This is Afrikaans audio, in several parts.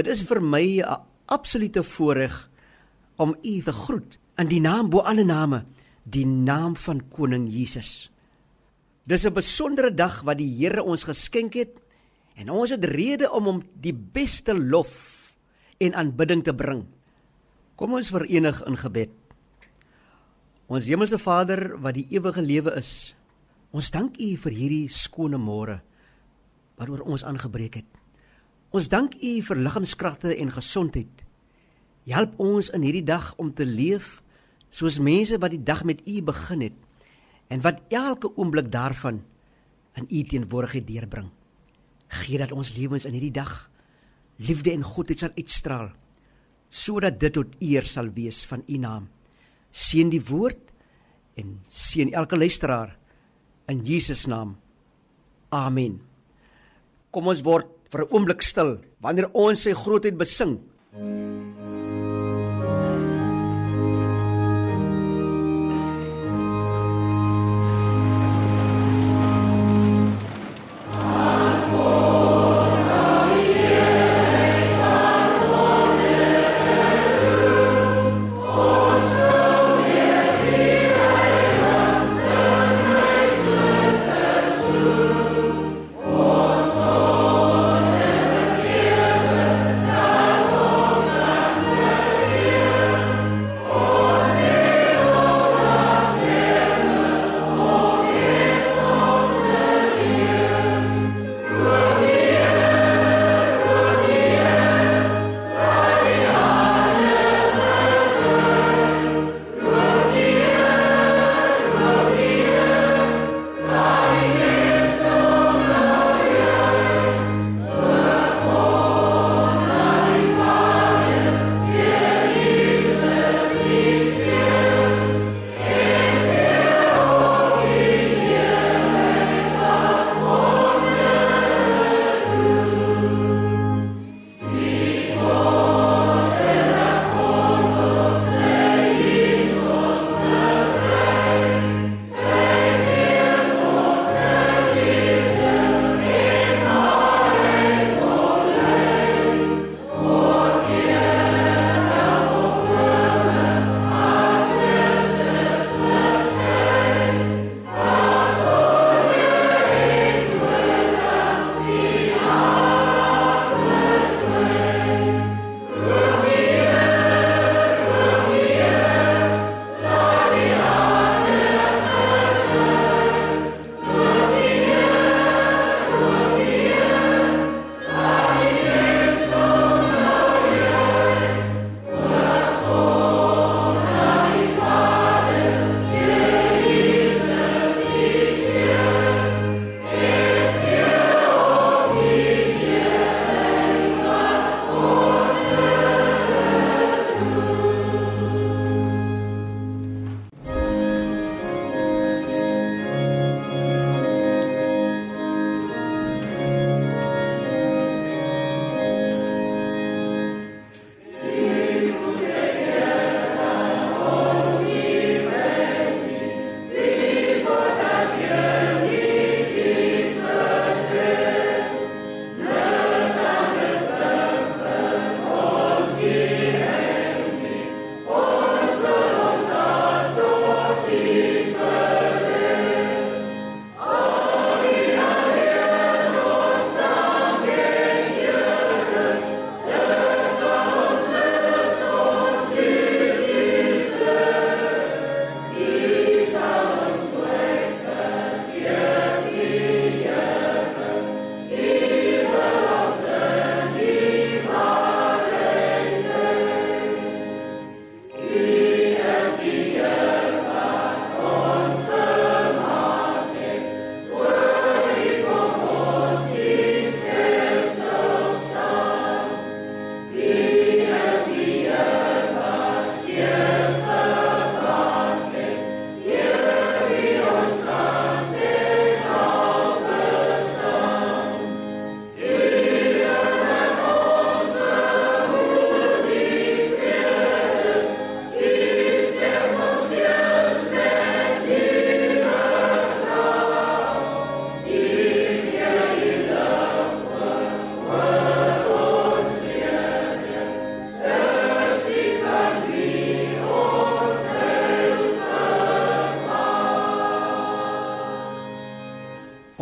Dit is vir my 'n absolute voorreg om u te groet in die naam bo alle name, die naam van koning Jesus. Dis 'n besondere dag wat die Here ons geskenk het en ons het rede om hom die beste lof en aanbidding te bring. Kom ons verenig in gebed. Ons hemelse Vader wat die ewige lewe is. Ons dank U vir hierdie skone môre waaroor ons aangebreek het. Ons dank U vir liggaamskragte en gesondheid. Help ons in hierdie dag om te leef soos mense wat die dag met U begin het en wat elke oomblik daarvan in U teenwoordigheid deurbring. Gee dat ons lewens in hierdie dag liefde en goedheid sal uitstraal sodat dit tot eer sal wees van U naam. Seën die woord en seën elke luisteraar in Jesus naam. Amen. Kom ons word vir 'n oomblik stil wanneer ons sy grootheid besing.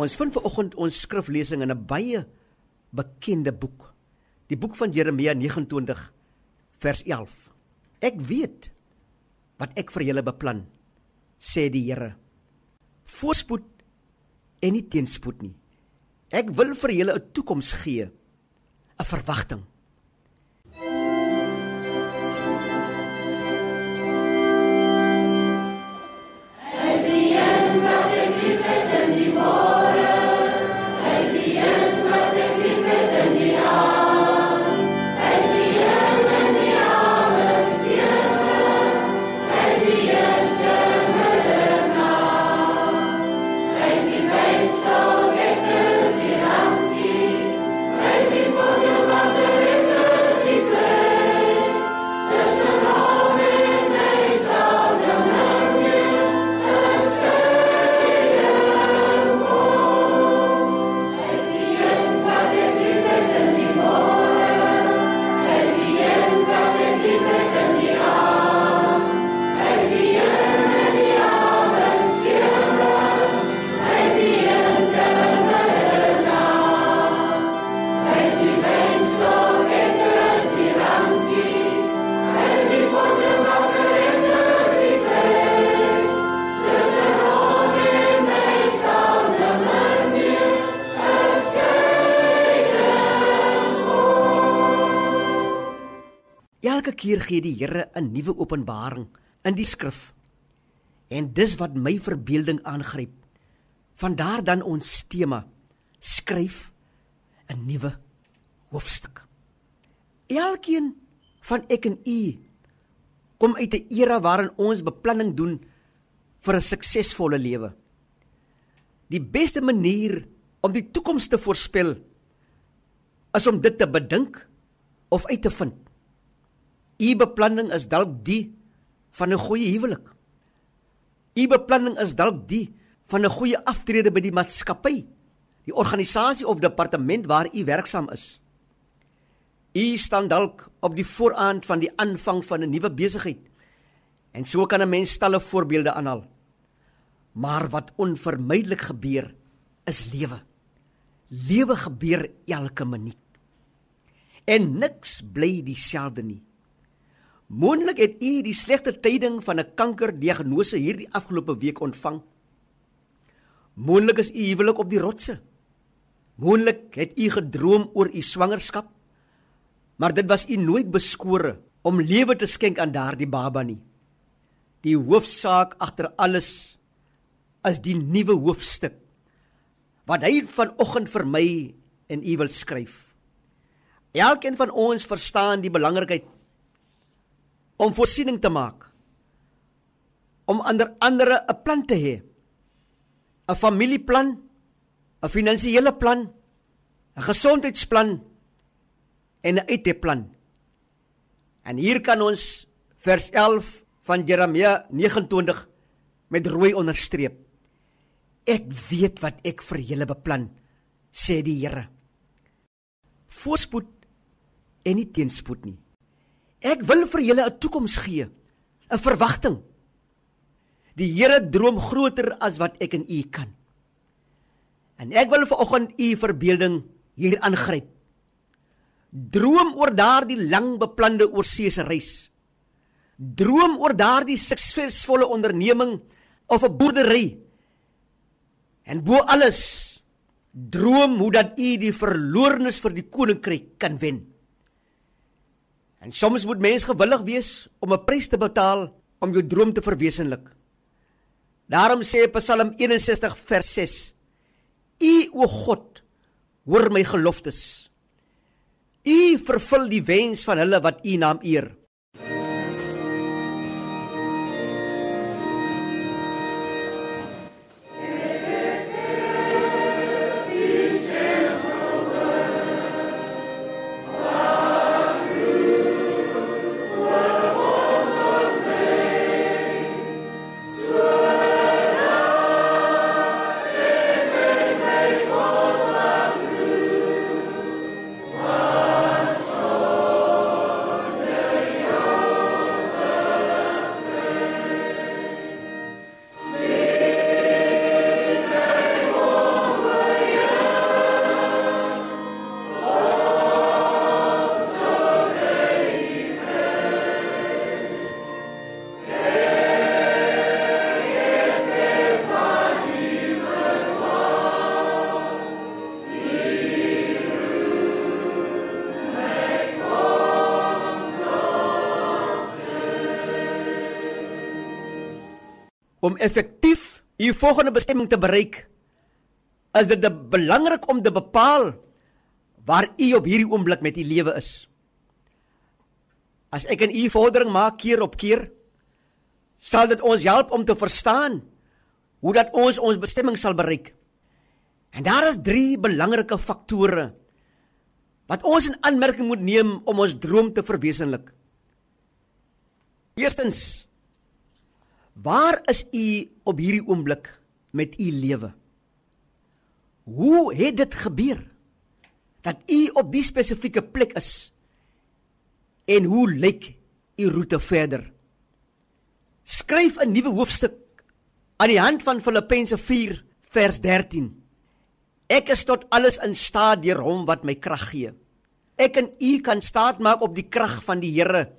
Ons vind vanoggend ons skriflesing in 'n baie bekende boek. Die boek van Jeremia 29 vers 11. Ek weet wat ek vir julle beplan, sê die Here. Voorspoed en nie teenspoed nie. Ek wil vir julle 'n toekoms gee, 'n verwagting. Keer gee die Here 'n nuwe openbaring in die skrif. En dis wat my verbeelding aangryp. Vandaar dan ons tema: skryf 'n nuwe hoofstuk. Elkeen van ek en u kom uit 'n era waarin ons beplanning doen vir 'n suksesvolle lewe. Die beste manier om die toekoms te voorspel is om dit te bedink of uit te vind. U beplanning is dalk die van 'n goeie huwelik. U beplanning is dalk die van 'n goeie aftrede by die maatskappy, die organisasie of departement waar u werksaam is. U staan dalk op die vooraand van die aanvang van 'n nuwe besigheid. En so kan 'n mens talle voorbeelde aanhaal. Maar wat onvermydelik gebeur is lewe. Lewe gebeur elke minuut. En niks bly dieselfde nie. Moontlik het u die slegte tyding van 'n kankerdiagnose hierdie afgelope week ontvang. Moontlik is u huwelik op die rotse. Moontlik het u gedroom oor u swangerskap, maar dit was u nooit beskore om lewe te skenk aan daardie baba nie. Die hoofsaak agter alles is die nuwe hoofstuk wat hy vanoggend vir my en u wil skryf. Elkeen van ons verstaan die belangrikheid om voorsiening te maak om ander andere 'n plan te hê 'n familieplan 'n finansiële plan 'n gesondheidsplan en 'n IT-plan en hier kan ons vers 11 van Jeremia 29 met rooi onderstreep. Ek weet wat ek vir julle beplan sê die Here. Voorspoed en nie teenspoed nie Ek wil vir julle 'n toekoms gee, 'n verwagting. Die Here droom groter as wat ek en u kan. En ek wil vanoggend u verbeelding hier aangryp. Droom oor daardie lang beplande oorseese reis. Droom oor daardie suksesvolle onderneming of 'n boerdery. En bo alles, droom hoe dat u die verlorenes vir die koninkryk kan wen. En soms moet mens gewillig wees om 'n prys te betaal om jou droom te verwesenlik. Daarom sê Psalm 61 vers 6: U o God, hoor my geloftes. U vervul die wens van hulle wat U naam eer. Om effektief u volgende bestemming te bereik, is dit belangrik om te bepaal waar u op hierdie oomblik met u lewe is. As ek en u vordering maak keer op keer, sal dit ons help om te verstaan hoe dat ons ons bestemming sal bereik. En daar is 3 belangrike faktore wat ons in aanmerking moet neem om ons droom te verwesenlik. Eerstens, waar is u op hierdie oomblik met u lewe? Hoe het dit gebeur dat u op die spesifieke plek is? En hoe lyk u roete verder? Skryf 'n nuwe hoofstuk aan die hand van Filippense 4 vers 13. Ek is tot alles in staat deur hom wat my krag gee. Ek en u kan staat maak op die krag van die Here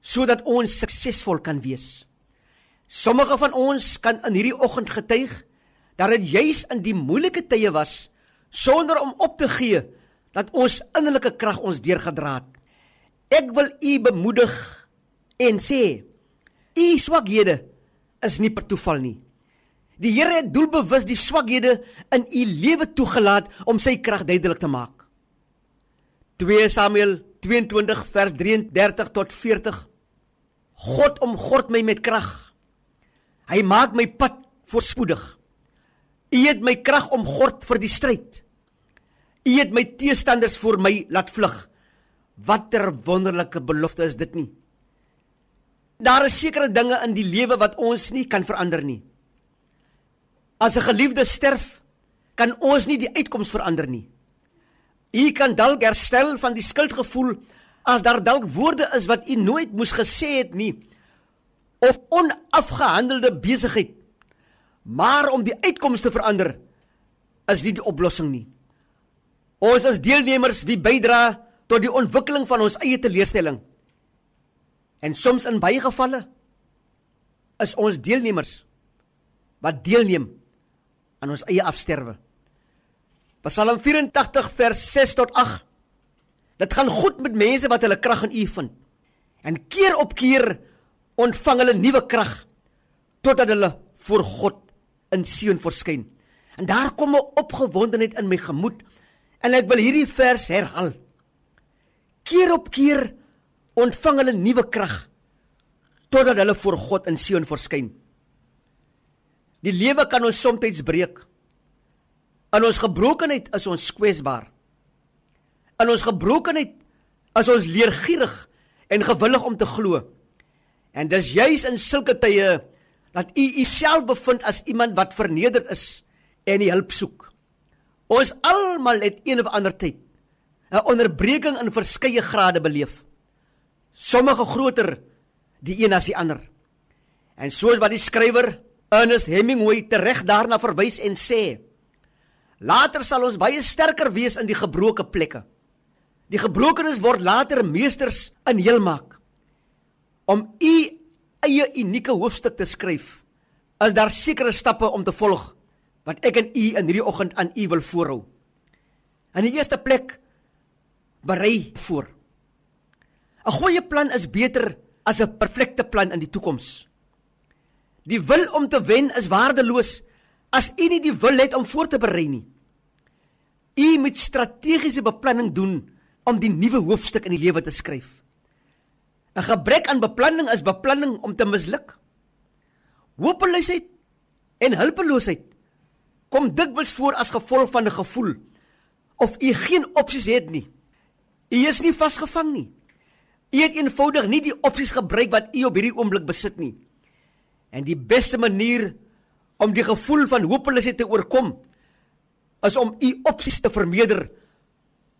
sodat ons suksesvol kan wees. Sommige van ons kan in hierdie oggend getuig dat dit juis in die moeilike tye was sonder om op te gee dat ons innerlike krag ons deurgedra het. Ek wil u bemoedig en sê u swakhede is nie per toeval nie. Die Here het doelbewus die swakhede in u lewe toegelaat om sy krag duidelik te maak. 2 Samuel 22 vers 33 tot 40 God omgord my met krag. Hy maak my pad voorspoedig. U het my krag omgord vir die stryd. U het my teestanders voor my laat vlug. Watter wonderlike belofte is dit nie? Daar is sekere dinge in die lewe wat ons nie kan verander nie. As 'n geliefde sterf, kan ons nie die uitkoms verander nie. U kan dalk herstel van die skuldgevoel as daar dalk woorde is wat u nooit moes gesê het nie of onafgehandelde besigheid. Maar om die uitkoms te verander is nie die oplossing nie. Ons as deelnemers wie bydra tot die ontwikkeling van ons eie teleurstelling. En soms in baie gevalle is ons deelnemers wat deelneem aan ons eie afsterwe. Psalm 84 vers 6 tot 8. Dit gaan goed met mense wat hulle krag in U vind. En keer op keer ontvang hulle nuwe krag totdat hulle voor God in Sion verskyn. En daar kom 'n opgewondenheid in my gemoed en ek wil hierdie vers herhaal. Keer op keer ontvang hulle nuwe krag totdat hulle voor God in Sion verskyn. Die lewe kan ons soms breek. In ons gebrokenheid is ons kwesbaar. In ons gebrokenheid is ons leergierig en gewillig om te glo. En dis juis in sulke tye dat u uself bevind as iemand wat vernederd is en hulp soek. Ons almal het een of ander tyd 'n onderbreking in verskeie grade beleef. Sommige groter die een as die ander. En soos wat die skrywer Ernest Hemingway tereg daarna verwys en sê: Later sal ons baie sterker wees in die gebroke plekke. Die gebrokenes word later meesters in heelmaak. Om u eie unieke hoofstuk te skryf, is daar sekere stappe om te volg wat ek en u in hierdie oggend aan u wil voorhou. In die eerste plek berei voor. 'n Goeie plan is beter as 'n perfekte plan in die toekoms. Die wil om te wen is waardeloos as u nie die wil het om voor te berei nie. U moet strategiese beplanning doen om die nuwe hoofstuk in die lewe te skryf. 'n Gebrek aan beplanning is beplanning om te misluk. Hopeloosheid en hulpeloosheid kom dikwels voor as gevolg van 'n gevoel of u geen opsies het nie. U is nie vasgevang nie. U het eenvoudig nie die opsies gebruik wat u op hierdie oomblik besit nie. En die beste manier om die gevoel van hopeloosheid te oorkom is om u opsies te vermeerder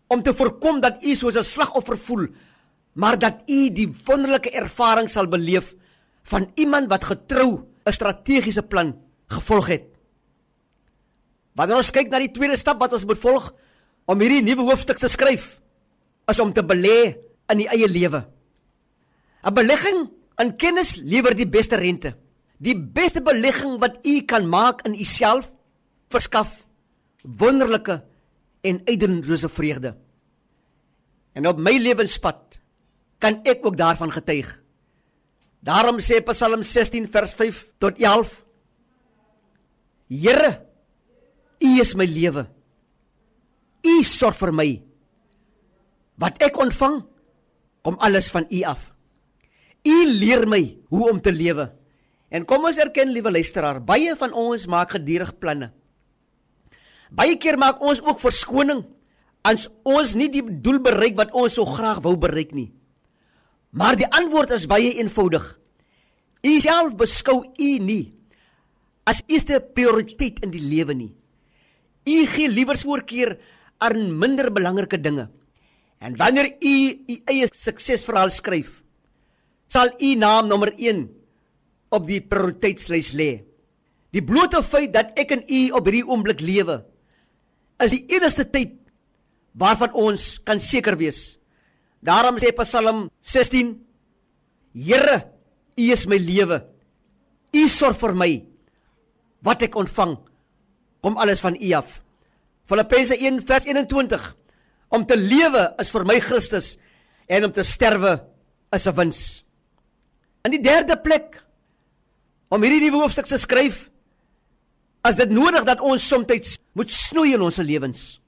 om te voorkom dat u soos 'n slagoffer voel, maar dat u die wonderlike ervaring sal beleef van iemand wat getrou 'n strategiese plan gevolg het. Wanneer ons kyk na die tweede stap wat ons moet volg om hierdie nuwe hoofstuk te skryf, is om te belê in die eie lewe. 'n Belegging in kennis lewer die beste rente. Die beste belegging wat u kan maak in u self verskaf wonderlike en eindelose vreugde. En op my lewenspad kan ek ook daarvan getuig. Daarom sê Psalm 16 vers 5 tot 11 Here, U is my lewe. U sorg vir my. Wat ek ontvang, kom alles van U af. U leer my hoe om te lewe. En kom ons erken, liewe luisteraar, baie van ons maak gedurig planne. Baie keer maak ons ook verskoning as ons nie die doel bereik wat ons so graag wou bereik nie. Maar die antwoord is baie eenvoudig. U self beskou u nie as eerste prioriteit in die lewe nie. U gee liewer voorkeur aan minder belangrike dinge. En wanneer u u eie suksesverhaal skryf, sal u naam nommer 1 op die prioriteitslys lê. Die blote feit dat ek en u op hierdie oomblik lewe, is die enigste tyd waarvan ons kan seker wees. Daarom sê Psalm 16: Here, U is my lewe. U sorg vir my. Wat ek ontvang, kom alles van U af. Filippense 1:21 Om te lewe is vir my Christus en om te sterwe is 'n wins. In die derde plek om hierdie nuwe hoofstuk te skryf, as dit nodig dat ons soms moet snoei in ons lewens.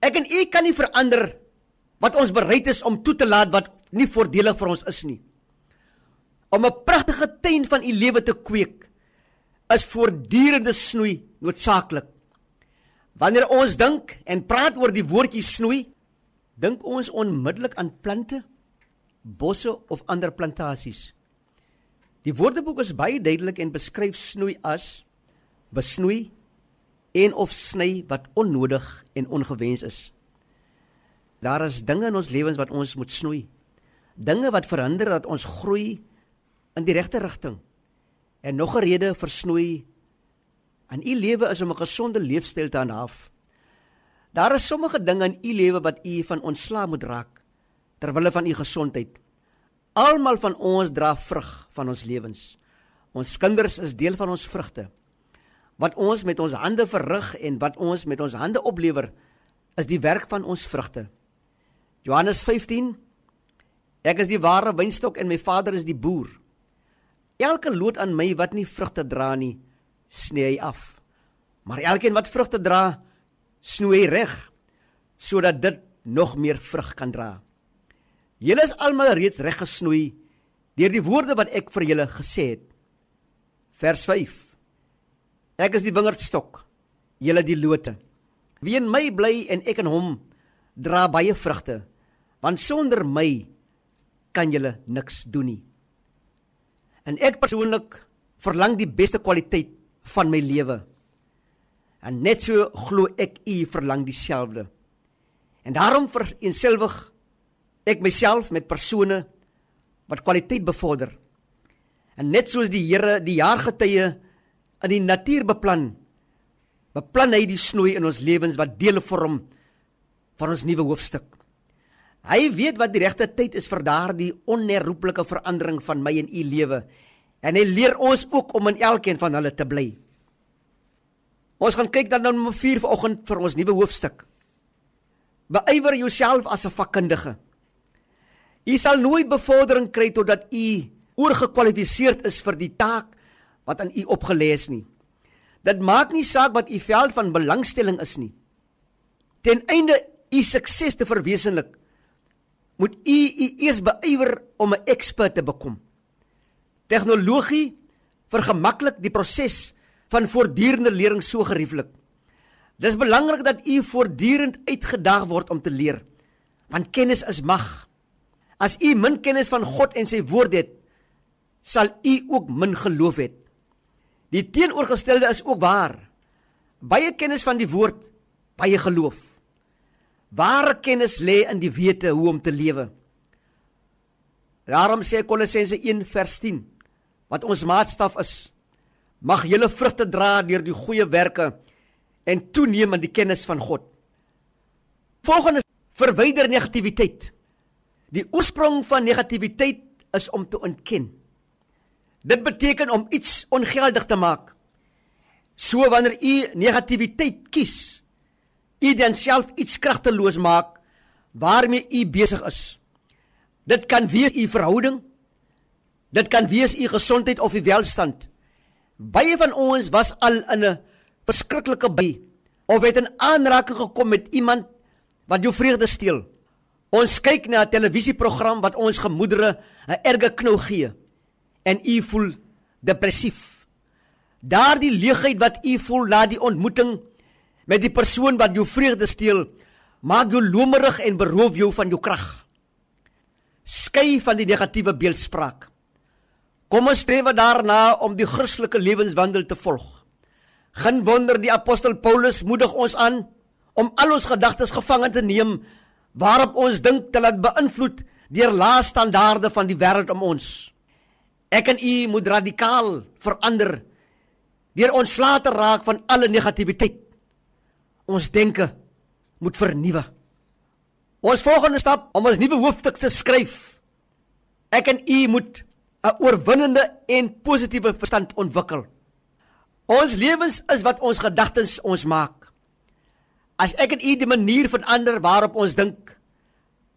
Ek en u kan nie verander wat ons bereid is om toe te laat wat nie voordelig vir ons is nie. Om 'n pragtige tuin van u lewe te kweek is voortdurende snoei noodsaaklik. Wanneer ons dink en praat oor die woordjie snoei, dink ons onmiddellik aan plante, bosse of ander plantasies. Die Woordeboek is baie duidelik en beskryf snoei as besnoei en of sny wat onnodig en ongewens is. Daar is dinge in ons lewens wat ons moet snoei. Dinge wat verhinder dat ons groei in die regte rigting. En nog 'n rede vir snoei in u lewe is om 'n gesonde leefstyl te aanhaf. Daar is sommige dinge in u lewe wat u van ontslaa moet raak ter wille van u gesondheid. Almal van ons dra vrug van ons lewens. Ons kinders is deel van ons vrugte. Wat ons met ons hande verrig en wat ons met ons hande oplewer, is die werk van ons vrugte. Johannes 15 Ek is die ware wynstok en my Vader is die boer. Elke loot aan my wat nie vrugte dra nie, sny hy af. Maar elkeen wat vrugte dra, snoei reg sodat dit nog meer vrug kan dra. Julle is almal reeds reg gesnoei deur die woorde wat ek vir julle gesê het. Vers 5. Ek is die wingerdstok, julle die lote. Wie in my bly en ek in hom, dra baie vrugte, want sonder my kan julle niks doen nie. En ek persoonlik verlang die beste kwaliteit van my lewe. En net so glo ek u verlang dieselfde. En daarom vereenselwig ek myself met persone wat kwaliteit bevorder. En net soos die Here die jaargetye in die natuur beplan, beplan hy die snoei in ons lewens wat deel vorm van ons nuwe hoofstuk. Hy weet wat die regte tyd is vir daardie onherroepelike verandering van my en u lewe en hy leer ons ook om in elkeen van hulle te bly. Ons gaan kyk dan na nommer 4 vanoggend vir ons nuwe hoofstuk. Beywer jouself as 'n vakkundige. U sal nooit bevordering kry totdat u oorgekwalifiseerd is vir die taak wat aan u opgelê is nie. Dit maak nie saak wat u veld van belangstelling is nie. Ten einde u sukses te verwesenlik, moet u u eers beywer om 'n ekspert te bekom. Tegnologie vergemaklik die proses van voortdurende lering so gerieflik. Dis belangrik dat u voortdurend uitgedaag word om te leer, want kennis is mag. As u min kennis van God en sy woord het, sal u ook min geloof hê. Die teenoorgestelde is ook waar. Baie kennis van die woord, baie geloof. Ware kennis lê in die wete hoe om te lewe. Daarom sê Kolossense 1 vers 10 wat ons maatstaf is, mag julle vrugte dra deur die goeie werke en toeneem in die kennis van God. Volgende verwyder negativiteit. Die oorsprong van negativiteit is om te ontken. Dit beteken om iets ongeldig te maak. So wanneer u negativiteit kies, u dan self iets kragteloos maak waarmee u besig is. Dit kan wees u verhouding, dit kan wees u gesondheid of u welstand. Baie van ons was al in 'n verskriklike by of het in aanraking gekom met iemand wat jou vreugde steel. Ons kyk na 'n televisieprogram wat ons gemoedere 'n erge knou gee en u voel depressief. Daardie leegheid wat u voel na die ontmoeting met die persoon wat jou vreugde steel, maak jou lomerig en beroof jou van jou krag. Skei van die negatiewe beeldspraak. Kom ons streef daarna om die Christelike lewenswandel te volg. Geen wonder die apostel Paulus moedig ons aan om al ons gedagtes gevange te neem waarop ons dink te laat beïnvloed deur lae standaarde van die wêreld om ons. Ek en u moet radikaal verander deur ontslae te raak van alle negativiteit. Ons denke moet vernuwe. Ons volgende stap om ons nuwe hoofstuk te skryf. Ek en u moet 'n oorwinnende en positiewe verstand ontwikkel. Ons lewens is wat ons gedagtes ons maak. As ek en u die manier verander waarop ons dink,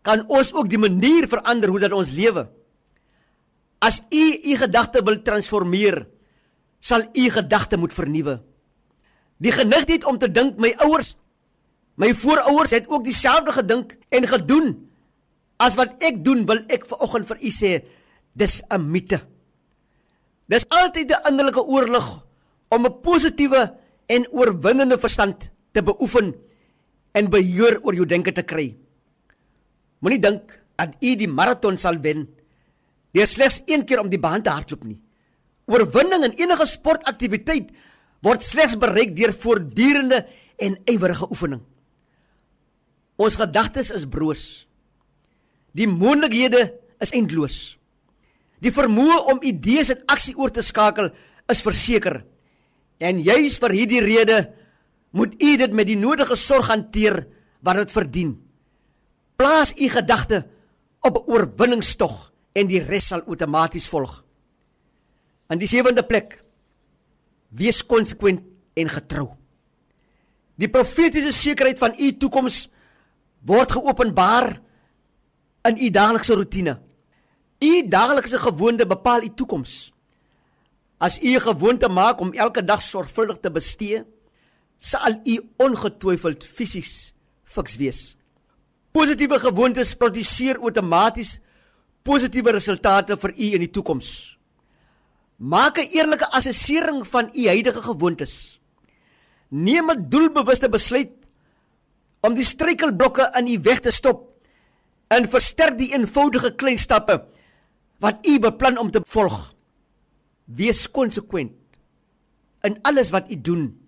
kan ons ook die manier verander hoe dat ons lewe. As u u gedagte wil transformeer, sal u gedagte moet vernuwe. Die genigtheid om te dink my ouers, my voorouers het ook dieselfde gedink en gedoen as wat ek doen, wil ek vanoggend vir u sê, dis 'n mite. Dis altyd 'n innerlike oorlog om 'n positiewe en oorwinnende verstand te beoefen en beheer oor jou denke te kry. Moenie dink dat u die maraton sal wen deur slegs een keer om die baan te hardloop nie. Oorwinning in enige sportaktiwiteit word slegs bereik deur voortdurende en ywerige oefening. Ons gedagtes is broos. Die moontlikhede is eindeloos. Die vermoë om idees in aksie oor te skakel is verseker. En juis vir hierdie rede moet u dit met die nodige sorg hanteer wat dit verdien. Plaas u gedagte op 'n oorwinningstog en die res sal outomaties volg. In die sewende plek wees konsekwent en getrou. Die profetiese sekerheid van u toekoms word geopenbaar in u daaglikse rotine. U daaglikse gewoonte bepaal u toekoms. As u 'n gewoonte maak om elke dag sorgvuldig te bestee, sal u ongetwyfeld fisies fiks wees. Positiewe gewoontes produseer outomaties positiewe resultate vir u in die toekoms. Maak 'n eerlike assessering van u huidige gewoontes. Neem 'n doelbewuste besluit om die struikelblokke in u weg te stop en versterk die eenvoudige klein stappe wat u beplan om te volg. Wees konsekwent in alles wat u doen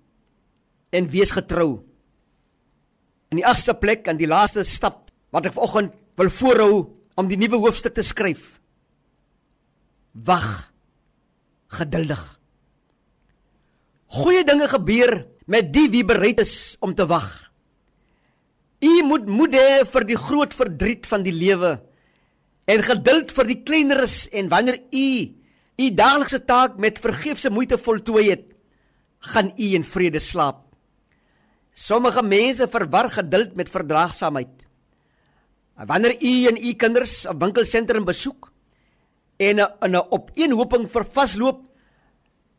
en wees getrou. In die agste plek en die laaste stap wat ek vanoggend wil voorhou om die nuwe hoofstuk te skryf. Wag geduldig. Goeie dinge gebeur met die wie bereid is om te wag. U moet moed hê vir die groot verdriet van die lewe en geduld vir die kleineres en wanneer u u daaglikse taak met vergeefse moeite voltooi het, gaan u in vrede slaap. Sommige mense verwar geduld met verdraagsaamheid. Wanneer u en u kinders 'n winkelsentrum besoek en 'n 'n opeenhoping vervasloop,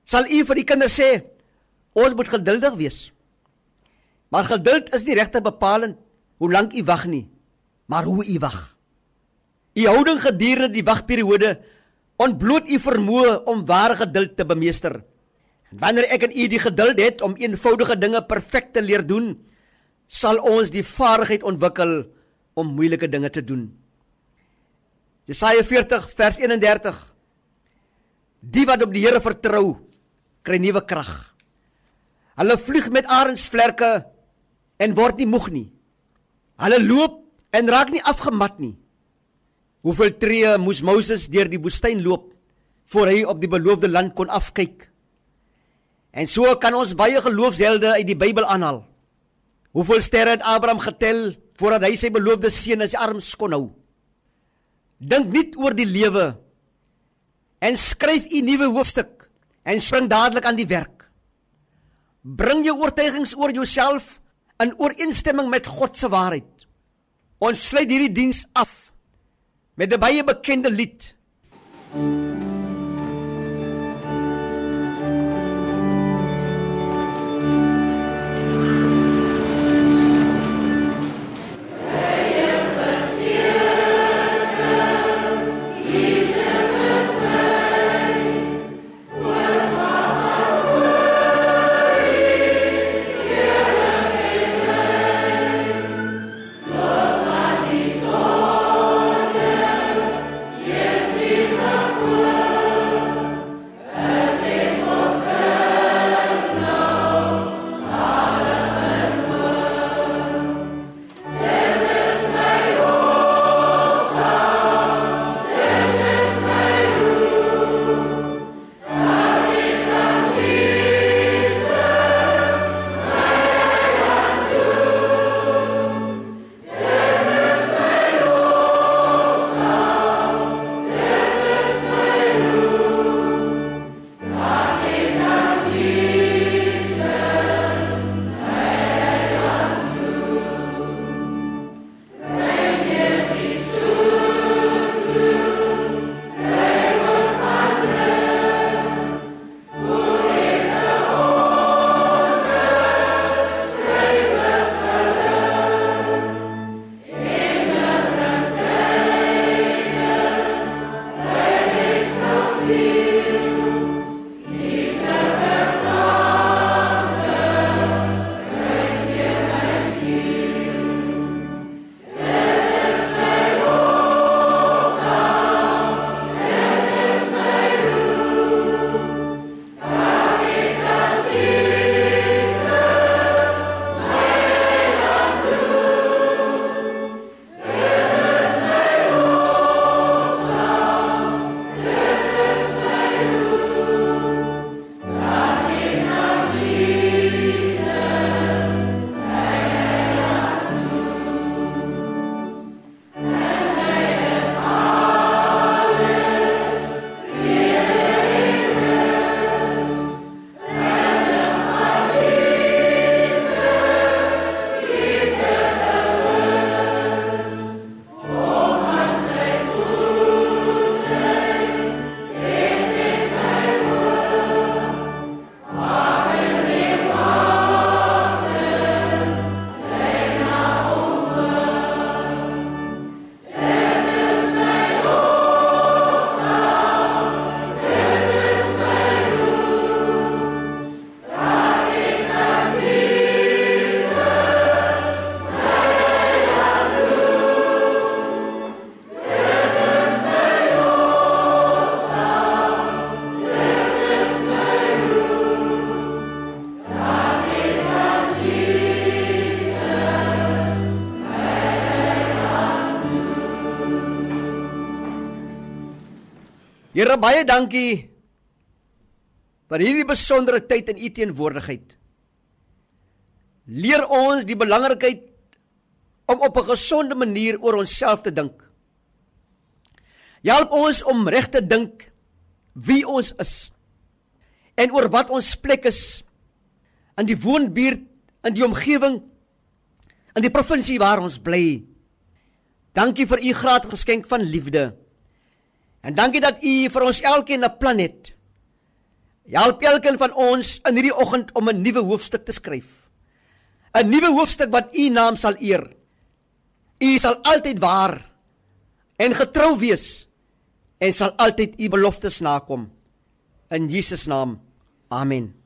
sal u vir die kinders sê: "Ons moet geduldig wees." Maar geduld is nie regte bepalend hoe lank u wag nie, maar hoe u wag. U houding gedurende die wagperiode ontbloot u vermoë om ware geduld te bemeester. En wanneer ek en u die geduld het om eenvoudige dinge perfek te leer doen, sal ons die vaardigheid ontwikkel om moeilike dinge te doen. Jesaja 40 vers 31 Die wat op die Here vertrou, kry nuwe krag. Hulle vlieg met arensvlerke en word nie moeg nie. Hulle loop en raak nie afgemat nie. Hoeveel tree moes Moses deur die woestyn loop voor hy op die beloofde land kon afkyk? En so kan ons baie geloofshelde uit die Bybel aanhaal. Hoeveel sterre het Abraham getel voordat hy sy beloofde seun in sy arms kon hou? Dink net oor die lewe en skryf 'n nuwe hoofstuk en spring dadelik aan die werk. Bring jou oortuigings oor jouself in ooreenstemming met God se waarheid. Ons sluit hierdie diens af met 'n baie bekende lied. Here baie dankie vir hierdie besondere tyd in u teenwoordigheid. Leer ons die belangrikheid om op 'n gesonde manier oor onsself te dink. Help ons om reg te dink wie ons is en oor wat ons plek is in die woonbuurt, in die omgewing, in die provinsie waar ons bly. Dankie vir u graad geskenk van liefde. En dankie dat u vir ons elkeen 'n plan het. Help elkeen van ons in hierdie oggend om 'n nuwe hoofstuk te skryf. 'n Nuwe hoofstuk wat u naam sal eer. U sal altyd waar en getrou wees en sal altyd u beloftes nakom. In Jesus naam. Amen.